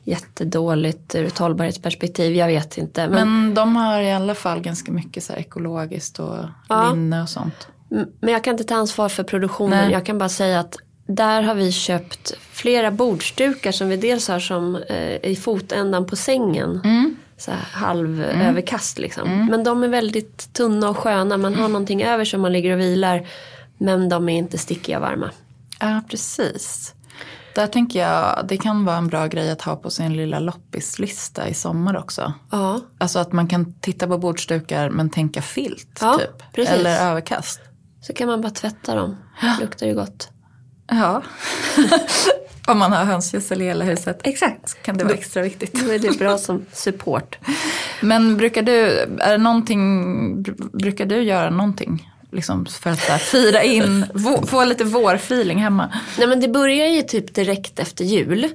jättedåligt ur ett hållbarhetsperspektiv. Jag vet inte. Men,
Men de har i alla fall ganska mycket så ekologiskt och
Ja.
linne och sånt.
men jag kan inte ta ansvar för produktionen.
Nej.
Jag kan bara säga att där har vi köpt flera bordsdukar som vi dels har som eh, i fotändan på sängen. Så här halv överkast liksom. Men de är väldigt tunna och sköna. Man har någonting över som man ligger och vilar. Men de är inte stickiga och varma.
Ja, precis. Där tänker jag, det kan vara en bra grej att ha på sin lilla loppislista i sommar också.
Ja,
Alltså att man kan titta på bordsdukar men tänka filt
Ja,
typ.
precis.
Eller överkast.
så kan man bara tvätta dem. Luktar ju gott.
Ja. Om man har hönsgödsel i hela huset.
Exakt.
Kan det vara extra viktigt.
Då är det bra som support.
Men brukar du, är det någonting, br- brukar du göra någonting? Liksom för att här, fira in, få lite vårfeeling hemma.
Nej men det börjar ju typ direkt efter jul.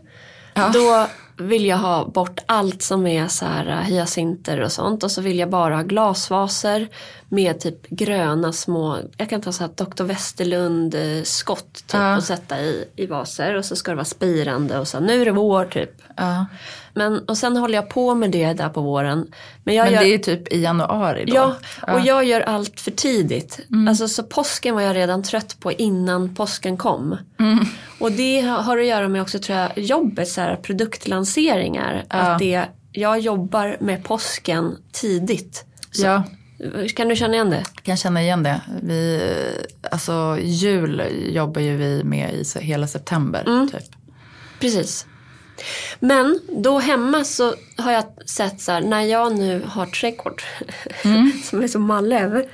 Ja.
Då vill jag ha bort allt som är så här äh, hyacinter och sånt. Och så vill jag bara ha glasvaser med typ gröna små, jag kan ta så här Dr. Westerlund eh, skott typ
Ja.
och sätta i, i vaser. Och så ska det vara spirande och så nu är det vår typ.
Ja.
Men, och sen håller jag på med det där på våren. Men jag
Men
gör,
det är typ i januari då.
Ja, och jag gör allt för tidigt. Alltså så påsken var jag redan trött på innan påsken kom. Och det har att göra med också tror jag jobbet, så här, produktlanseringar. Att det, jag jobbar med påsken tidigt.
ja.
Kan du känna igen det?
kan känna igen det. Vi, alltså jul jobbar ju vi med i hela september. Typ.
Precis. Men då hemma så har jag sett så här, när jag nu har trädgård som är så mallig över.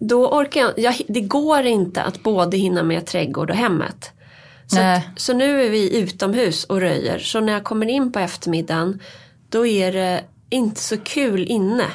Då orkar jag, jag, det går inte att både hinna med trädgård och hemmet. Så, att, så nu är vi utomhus och röjer. Så när jag kommer in på eftermiddagen då är det inte så kul inne.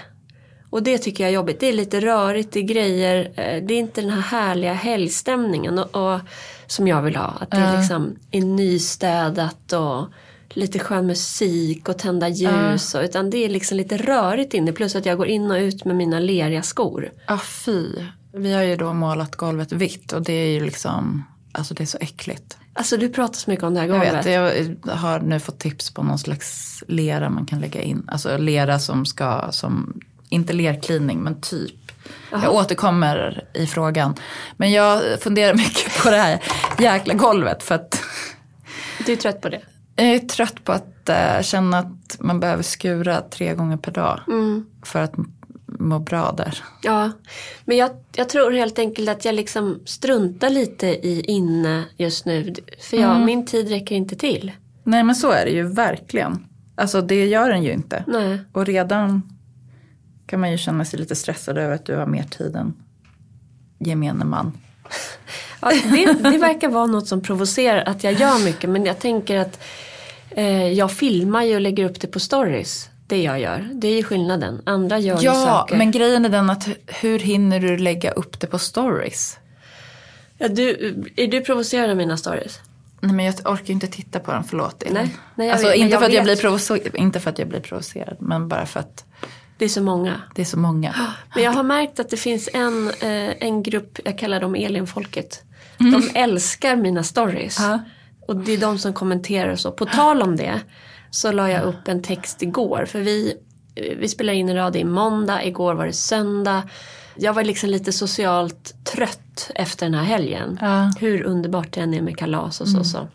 Och det tycker jag är jobbigt. Det är lite rörigt, det är grejer. eh, Det är inte den här härliga helgstämningen och, och, som jag vill ha. Att det är liksom är nystädat och lite skön musik och tända ljus. Och, utan det är liksom lite rörigt inne. Plus att jag går in och ut med mina leriga skor.
Ah, fy. Vi har ju då målat golvet vitt och det är ju liksom, alltså det är så äckligt.
Alltså du pratar så mycket om det här
Jag
golvet.
vet, jag har nu fått tips på någon slags lera man kan lägga in. Alltså lera som ska, som, inte lerklining men typ. Jag återkommer i frågan. Men jag funderar mycket på det här jäkla golvet för att
Du är trött på det?
jag är trött på att eh, känna att man behöver skura tre gånger per dag. För att må bra där.
Ja, men jag, jag tror helt enkelt att jag liksom struntar lite i inne just nu. För jag, min tid räcker inte till.
Nej men så är det ju verkligen. Alltså det gör den ju inte.
Nej.
Och redan kan man ju känna sig lite stressad över att du har mer tid än gemene man.
Ja, det, det verkar vara något som provocerar att jag gör mycket. Men jag tänker att eh, jag filmar ju och lägger upp det på stories. Det jag gör. Det är ju skillnaden. Andra gör ju
Ja,
saker.
men grejen är den att hur hinner du lägga upp det på stories?
Ja, du, är du provocerad av mina stories?
Nej men jag orkar ju inte titta på den, förlåt.
Nej, nej, jag
alltså,
vet,
inte, för att jag blir provocer- inte för att jag blir provocerad, men bara för att
Det är så många.
det är så många.
Men jag har märkt att det finns en, eh, en grupp, jag kallar dem Elinfolket.
Mm.
De älskar mina stories.
Ja.
Och det är de som kommenterar och så. På tal om det så la jag upp en text igår. För vi, eh, vi spelar in en radio i måndag, igår var det söndag. Jag var liksom lite socialt trött efter den här helgen.
Ja.
Hur underbart det än är med kalas och så. så.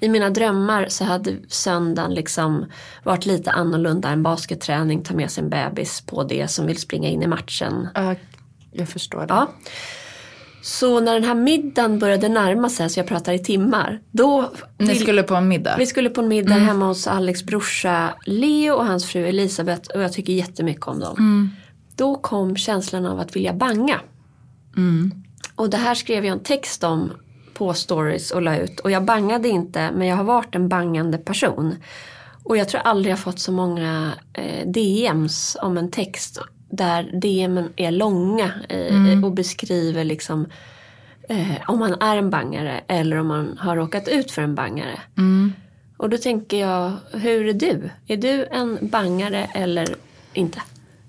I mina drömmar så hade söndagen liksom varit lite annorlunda. En basketträning, ta med sig en bebis på det som vill springa in i matchen.
Ja, jag förstår det.
Ja. Så när den här middagen började närma sig, så jag pratar i timmar. Då
Ni
vill-
skulle på en middag?
vi skulle på en middag hemma hos Alex brorsa Leo och hans fru Elisabeth och jag tycker jättemycket om dem. Då kom känslan av att vilja banga. Och det här skrev jag en text om på stories och la ut. Och jag bangade inte men jag har varit en bangande person. Och jag tror aldrig jag fått så många eh, DMs om en text där DMen är långa eh, och beskriver liksom eh, om man är en bangare eller om man har råkat ut för en bangare. Och då tänker jag, hur är du? Är du en bangare eller inte?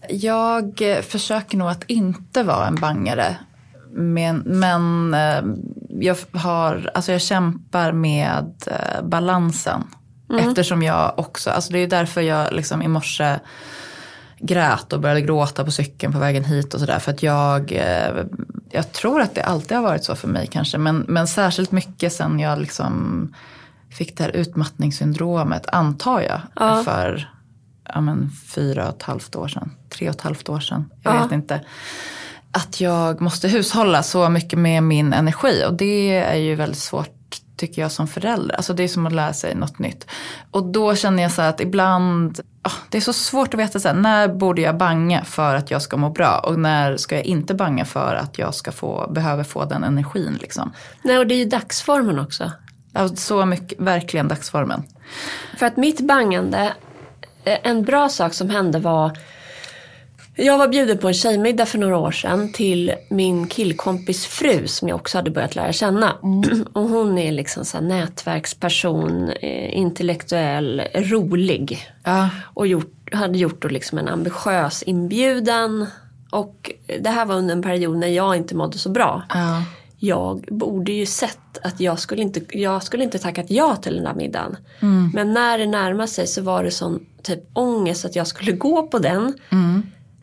Jag eh, försöker nog att inte vara en bangare. Men, men eh, jag, har, alltså jag kämpar med eh, balansen. Eftersom jag också, alltså det är därför jag liksom i morse grät och började gråta på cykeln på vägen hit och sådär. För att jag eh, jag tror att det alltid har varit så för mig kanske. Men, men särskilt mycket sen jag liksom fick det här utmattningssyndromet, antar jag.
Ja.
För ja, men, fyra och ett halvt år sedan. Tre och ett halvt år sedan. Jag
Ja.
vet inte. Att jag måste hushålla så mycket med min energi. Och det är ju väldigt svårt tycker jag som förälder. Alltså det är som att lära sig något nytt. Och då känner jag så att ibland, ah, det är så svårt att veta så här, när borde jag banga för att jag ska må bra och när ska jag inte banga för att jag ska få, behöver få den energin liksom.
Nej, och det är ju dagsformen också.
Alltså, så mycket, verkligen dagsformen.
För att mitt bangande, eh, en bra sak som hände var jag var bjuden på en tjejmiddag för några år sedan till min killkompis fru som jag också hade börjat lära känna. Och hon är liksom så nätverksperson, eh, intellektuell, rolig.
Ja,
Och gjort, hade gjort då liksom en ambitiös inbjudan. Och det här var under en period när jag inte mådde så bra.
ja,
Jag borde ju sett att jag skulle inte, jag skulle inte tackat ja till den där middagen. Men när det närmade sig så var det sån typ ångest att jag skulle gå på den.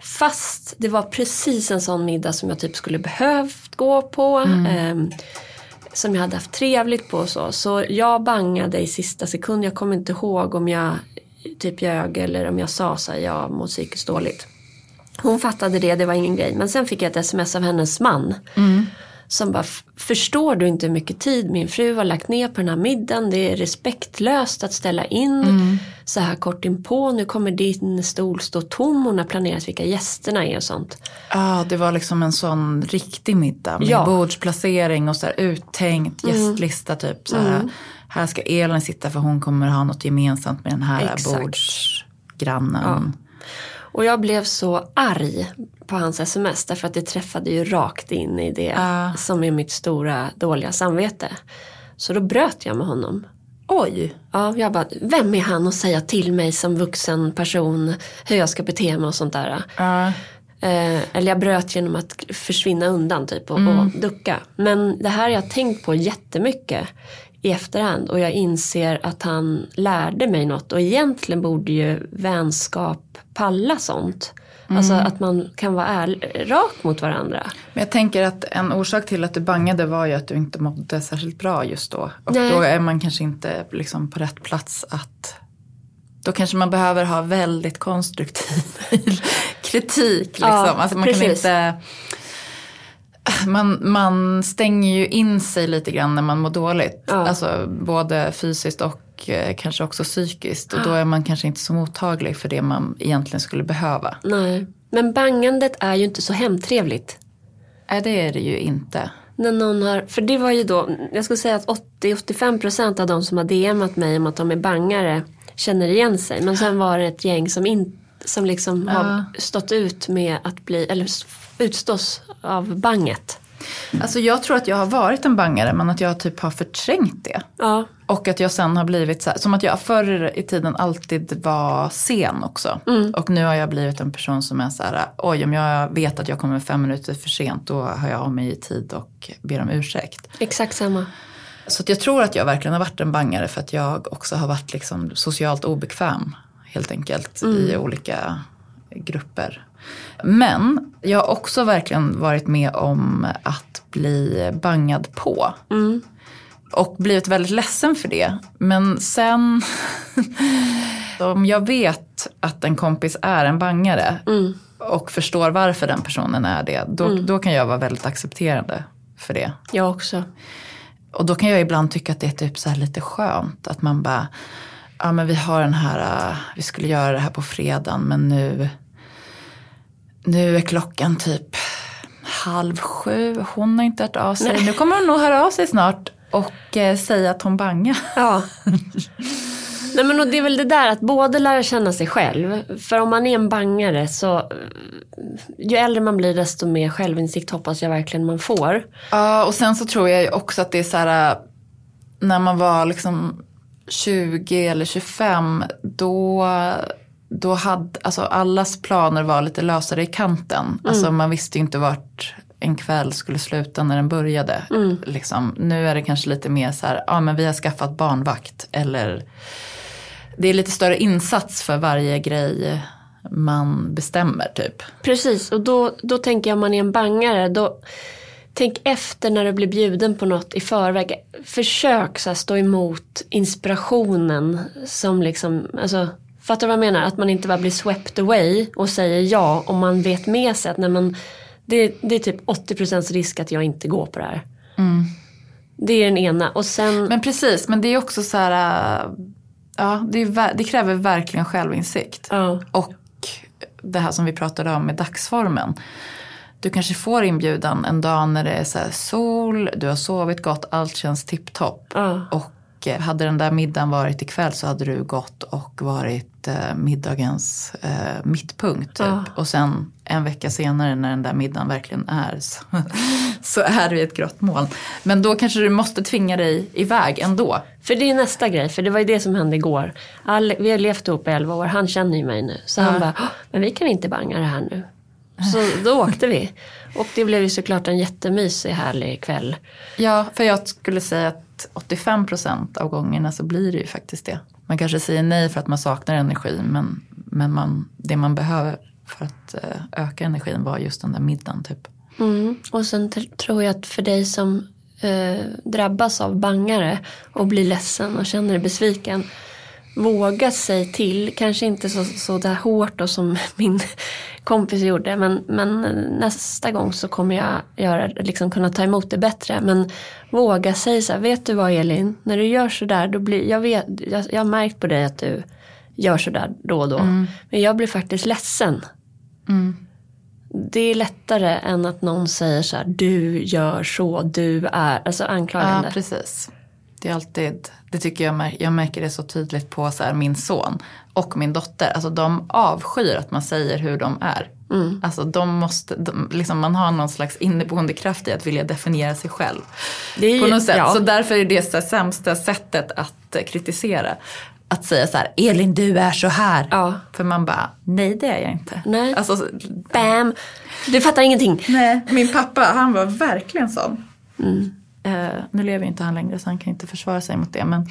Fast det var precis en sån middag som jag typ skulle behövt gå på. ehm, som jag hade haft trevligt på och så. Så jag bangade i sista sekund. Jag kommer inte ihåg om jag typ ljög eller om jag sa så här, jag mår psykiskt dåligt. Hon fattade det, det var ingen grej. Men sen fick jag ett sms av hennes man. Som bara, "F- förstår du inte hur mycket tid min fru har lagt ner på den här middagen? Det är respektlöst att ställa in så här kort inpå. Nu kommer din stol stå tom. Hon har planerat vilka gästerna är och sånt.
Ja, det var liksom en sån riktig middag med
Ja.
bordsplacering och så här uttänkt gästlista typ. Så här, här ska Elin sitta för hon kommer ha något gemensamt med den här
Exakt.
bordsgrannen.
Och jag blev så arg på hans sms därför att det träffade ju rakt in i det
Ja.
som är mitt stora dåliga samvete. Så då bröt jag med honom.
Oj,
Ja, jag bara, vem är han att säga till mig som vuxen person hur jag ska bete mig och sånt där.
ja,
Eh, eller jag bröt genom att försvinna undan typ och, och ducka. Men det här har jag tänkt på jättemycket i efterhand och jag inser att han lärde mig något och egentligen borde ju vänskap palla sånt. Alltså att man kan vara ärlig, rak mot varandra.
Men jag tänker att en orsak till att du bangade var ju att du inte mådde särskilt bra just då. Och
Nej.
då är man kanske inte liksom på rätt plats att då kanske man behöver ha väldigt konstruktiv kritik. Liksom.
Ja,
alltså man kan
precis.
inte man, man stänger ju in sig lite grann när man mår dåligt.
Ja.
Alltså både fysiskt och eh, kanske också psykiskt. Och då är man kanske inte så mottaglig för det man egentligen skulle behöva.
Nej. Men bangandet är ju inte så hemtrevligt.
Nej, det är det ju inte.
När någon har, för det var ju då, jag skulle säga att 80-85% av de som har DMat mig om att de är bangare känner igen sig. Men sen var det ett gäng som, in, som liksom har stått ut med att bli, eller utstås av banget.
Alltså jag tror att jag har varit en bangare men att jag typ har förträngt det.
Ja,
Och att jag sen har blivit så här, som att jag förr i tiden alltid var sen också. Och nu har jag blivit en person som är så här, oj om jag vet att jag kommer fem minuter för sent då har jag av mig i tid och ber om ursäkt.
exakt samma.
Så jag tror att jag verkligen har varit en bangare för att jag också har varit liksom socialt obekväm helt enkelt i olika grupper. Men jag har också verkligen varit med om att bli bangad på. Och blivit väldigt ledsen för det. Men sen, om jag vet att en kompis är en bangare och förstår varför den personen är det, då, då kan jag vara väldigt accepterande för det.
Jag också.
Och då kan jag ibland tycka att det är typ så lite skönt. Att man bara, ja men vi har den här, äh, vi skulle göra det här på fredagen men nu, nu är klockan typ halv sju. Hon har inte hört av sig. Nu kommer hon nog höra av sig snart och eh, säga att hon bangar.
Ja. Nej men det är väl det där att både lära känna sig själv. För om man är en bangare så eh, ju äldre man blir desto mer självinsikt hoppas jag verkligen man får.
Ja, och sen så tror jag ju också att det är så här, äh, när man var liksom 20 eller 25, då, då hade, alltså allas planer var lite lösare i kanten. Alltså man visste ju inte vart en kväll skulle sluta när den började. Liksom. Nu är det kanske lite mer så här, ja men vi har skaffat barnvakt. Eller det är lite större insats för varje grej man bestämmer typ.
Precis och då, då tänker jag om man är en bangare då tänk efter när du blir bjuden på något i förväg. Försök så här, stå emot inspirationen som liksom, alltså Fattar du vad jag menar? Att man inte bara blir swept away och säger ja om man vet med sig att nej, men, det, det är typ 80% risk att jag inte går på det här.
Mm.
Det är den ena. Och sen,
Men precis, men det är också så här, äh, ja det, är, det kräver verkligen självinsikt.
ja,
Och det här som vi pratade om med dagsformen. Du kanske får inbjudan en dag när det är så sol, du har sovit gott, allt känns tipptopp.
ja,
Och eh, hade den där middagen varit ikväll så hade du gått och varit eh, middagens eh, mittpunkt. Typ.
Ja.
Och sen en vecka senare när den där middagen verkligen är så, så är du i ett grått moln. Men då kanske du måste tvinga dig iväg ändå.
För det är nästa grej, för det var ju det som hände igår. All, vi har levt ihop i 11 år, han känner ju mig nu. Så han bara, "Åh, men vi kan inte banga det här nu. Så då åkte vi. Och det blev ju såklart en jättemysig härlig kväll.
Ja, för jag skulle säga att 85% av gångerna så blir det ju faktiskt det. Man kanske säger nej för att man saknar energi men, men man, det man behöver för att eh, öka energin var just den där middagen typ.
Mm. Och sen tr- tror jag att för dig som eh, drabbas av bangare och blir ledsen och känner dig besviken. Våga sig till, kanske inte så, så där hårt då som min kompis gjorde. Men, men nästa gång så kommer jag göra, liksom kunna ta emot det bättre. Men våga säga så här, vet du vad Elin? När du gör så där, då blir, jag, vet, jag, jag har märkt på dig att du gör så där då och då. Men jag blir faktiskt ledsen. Det är lättare än att någon säger så här, du gör så, du är, alltså
Ja,
anklagande.
precis. Det är alltid, det tycker jag, mär- jag märker det så tydligt på så här, min son och min dotter. Alltså de avskyr att man säger hur de är. Alltså de måste, de, liksom, man har någon slags inneboende kraft i att vilja definiera sig själv.
Ju-
på något sätt.
ja.
Så därför är det så här, sämsta sättet att eh, kritisera. Att säga så här, Elin du är så här.
Ja.
För man bara, nej det är jag inte.
Nej.
Alltså,
Bam! Du fattar ingenting.
Nej, min pappa han var verkligen sån. Eh, nu lever ju inte han längre så han kan inte försvara sig mot det. Men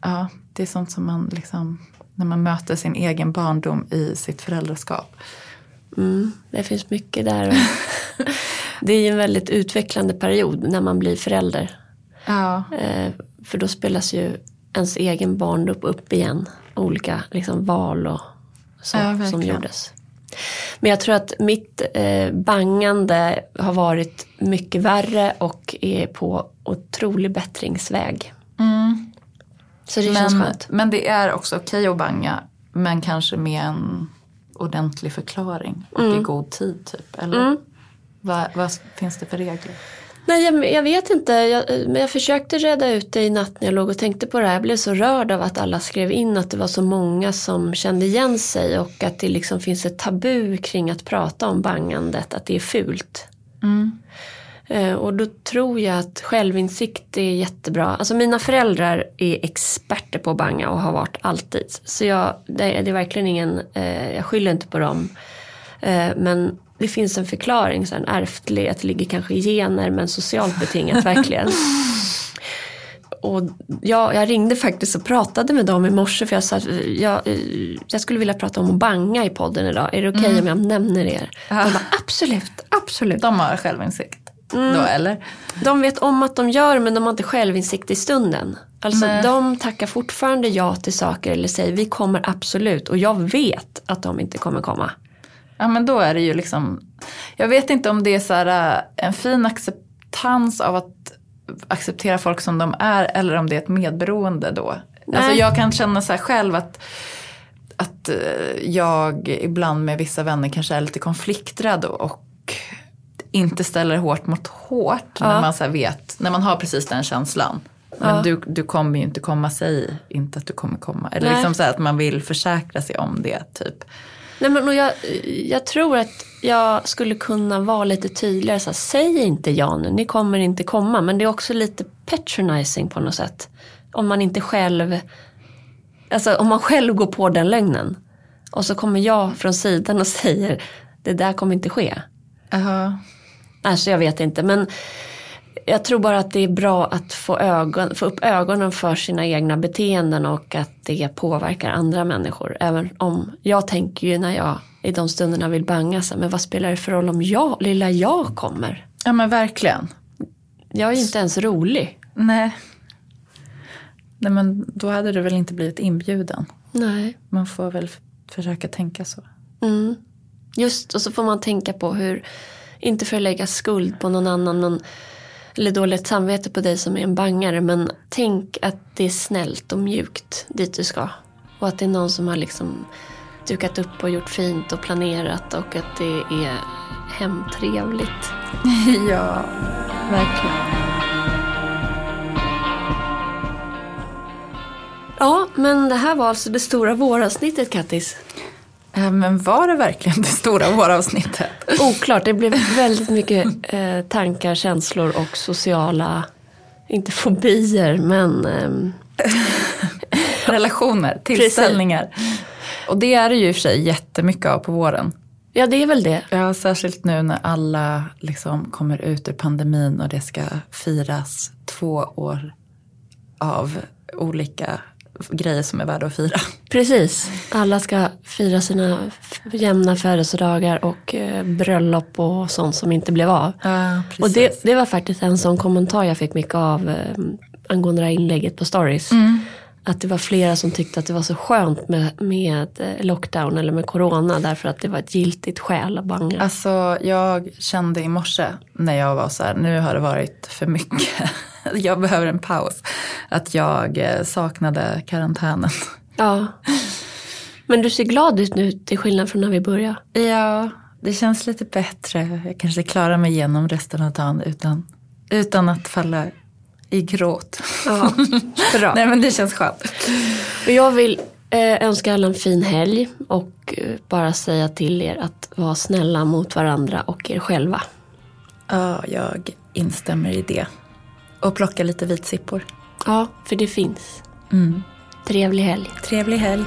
ja, det är sånt som man liksom, när man möter sin egen barndom i sitt föräldraskap.
Mm, det finns mycket där. det är en väldigt utvecklande period när man blir förälder.
Ja,
Eh, för då spelas ju ens egen barndom upp igen. Olika liksom, val och så,
Ja,
som gjordes. Men jag tror att mitt eh, bangande har varit mycket värre och är på otrolig bättringsväg. Så det känns
men,
skönt.
men det är också okej att banga. Men kanske med en ordentlig förklaring och i god tid typ. Eller vad, vad finns det för regler?
Nej, jag, jag vet inte. Jag, men jag försökte reda ut det i natt när jag låg och tänkte på det här. Jag blev så rörd av att alla skrev in att det var så många som kände igen sig och att det liksom finns ett tabu kring att prata om bangandet, att det är fult. Eh, och då tror jag att självinsikt är jättebra. Alltså mina föräldrar är experter på att banga och har varit alltid. Så jag, det, är- det är verkligen ingen, eh, jag skyller inte på dem. Eh, men det finns en förklaring, så en ärftlig, att det ligger kanske i gener men socialt betingat verkligen. Och jag, jag ringde faktiskt och pratade med dem i morse för jag sa att jag, jag skulle vilja prata om att banga i podden idag. Är det okej om jag nämner er? De bara absolut, absolut.
De har självinsikt då eller?
De vet om att de gör men de har inte självinsikt i stunden. Alltså
Nej.
de tackar fortfarande ja till saker eller säger vi kommer absolut och jag vet att de inte kommer komma.
Ja men då är det ju liksom, jag vet inte om det är så här, äh, en fin acceptans av att acceptera folk som de är eller om det är ett medberoende då. Alltså
Nej.
jag kan känna så här själv att, att eh, jag ibland med vissa vänner kanske är lite konflikträdd och, inte ställer hårt mot hårt när
Ja.
man så vet, när man har precis den känslan. Men
Ja.
du, du kommer ju inte komma, säg inte att du kommer komma. Eller
Nej.
liksom så att man vill försäkra sig om det typ.
Nej, men, och jag, jag tror att jag skulle kunna vara lite tydligare. Så här, Säg inte ja nu, ni kommer inte komma. Men det är också lite patronizing på något sätt. Om man inte själv, alltså om man själv går på den lögnen. Och så kommer jag från sidan och säger det där kommer inte ske.
Jaha.
Alltså jag vet inte men jag tror bara att det är bra att få, ögon, få upp ögonen för sina egna beteenden och att det påverkar andra människor. Även om jag tänker ju när jag i de stunderna vill banga så men vad spelar det för roll om jag, lilla jag kommer?
Ja men verkligen.
Jag är ju inte ens rolig.
Nej. Nej men då hade du väl inte blivit inbjuden.
Nej.
Man får väl försöka tänka så.
Mm. Just, och så får man tänka på hur, inte för att lägga skuld på någon annan, men, eller dåligt samvete på dig som är en bangare, men tänk att det är snällt och mjukt dit du ska. Och att det är någon som har liksom dukat upp och gjort fint och planerat och att det är hemtrevligt.
ja, verkligen.
Ja, men det här var alltså det stora våravsnittet Kattis.
Äh, men var det verkligen det stora våravsnittet?
Oklart, det blev väldigt mycket eh, tankar, känslor och sociala, inte fobier, men ehm,
Relationer, tillställningar. Och det är det ju i och för sig jättemycket av på våren.
ja det är väl det.
Ja, särskilt nu när alla liksom kommer ut ur pandemin och det ska firas två år av olika grejer som är värda att fira.
Precis, alla ska fira sina jämna födelsedagar och eh, bröllop och sånt som inte blev av.
Ja,
Och det, det var faktiskt en sån kommentar jag fick mycket av eh, angående det här inlägget på stories. Att det var flera som tyckte att det var så skönt med, med eh, lockdown eller med corona därför att det var ett giltigt skäl att banga.
Alltså jag kände i morse när jag var så här, nu har det varit för mycket. Jag behöver en paus. Att jag eh, saknade karantänen.
Ja. Men du ser glad ut nu till skillnad från när vi började.
Ja, det känns lite bättre. Jag kanske klarar mig igenom resten av dagen utan, utan att falla i gråt.
Ja, bra.
Nej men det känns skönt.
Och jag vill eh, önska alla en fin helg och eh, bara säga till er att vara snälla mot varandra och er själva.
Ja, jag instämmer i det. Och plocka lite vitsippor.
Ja, för det finns.
Mm.
Trevlig helg.
Trevlig helg.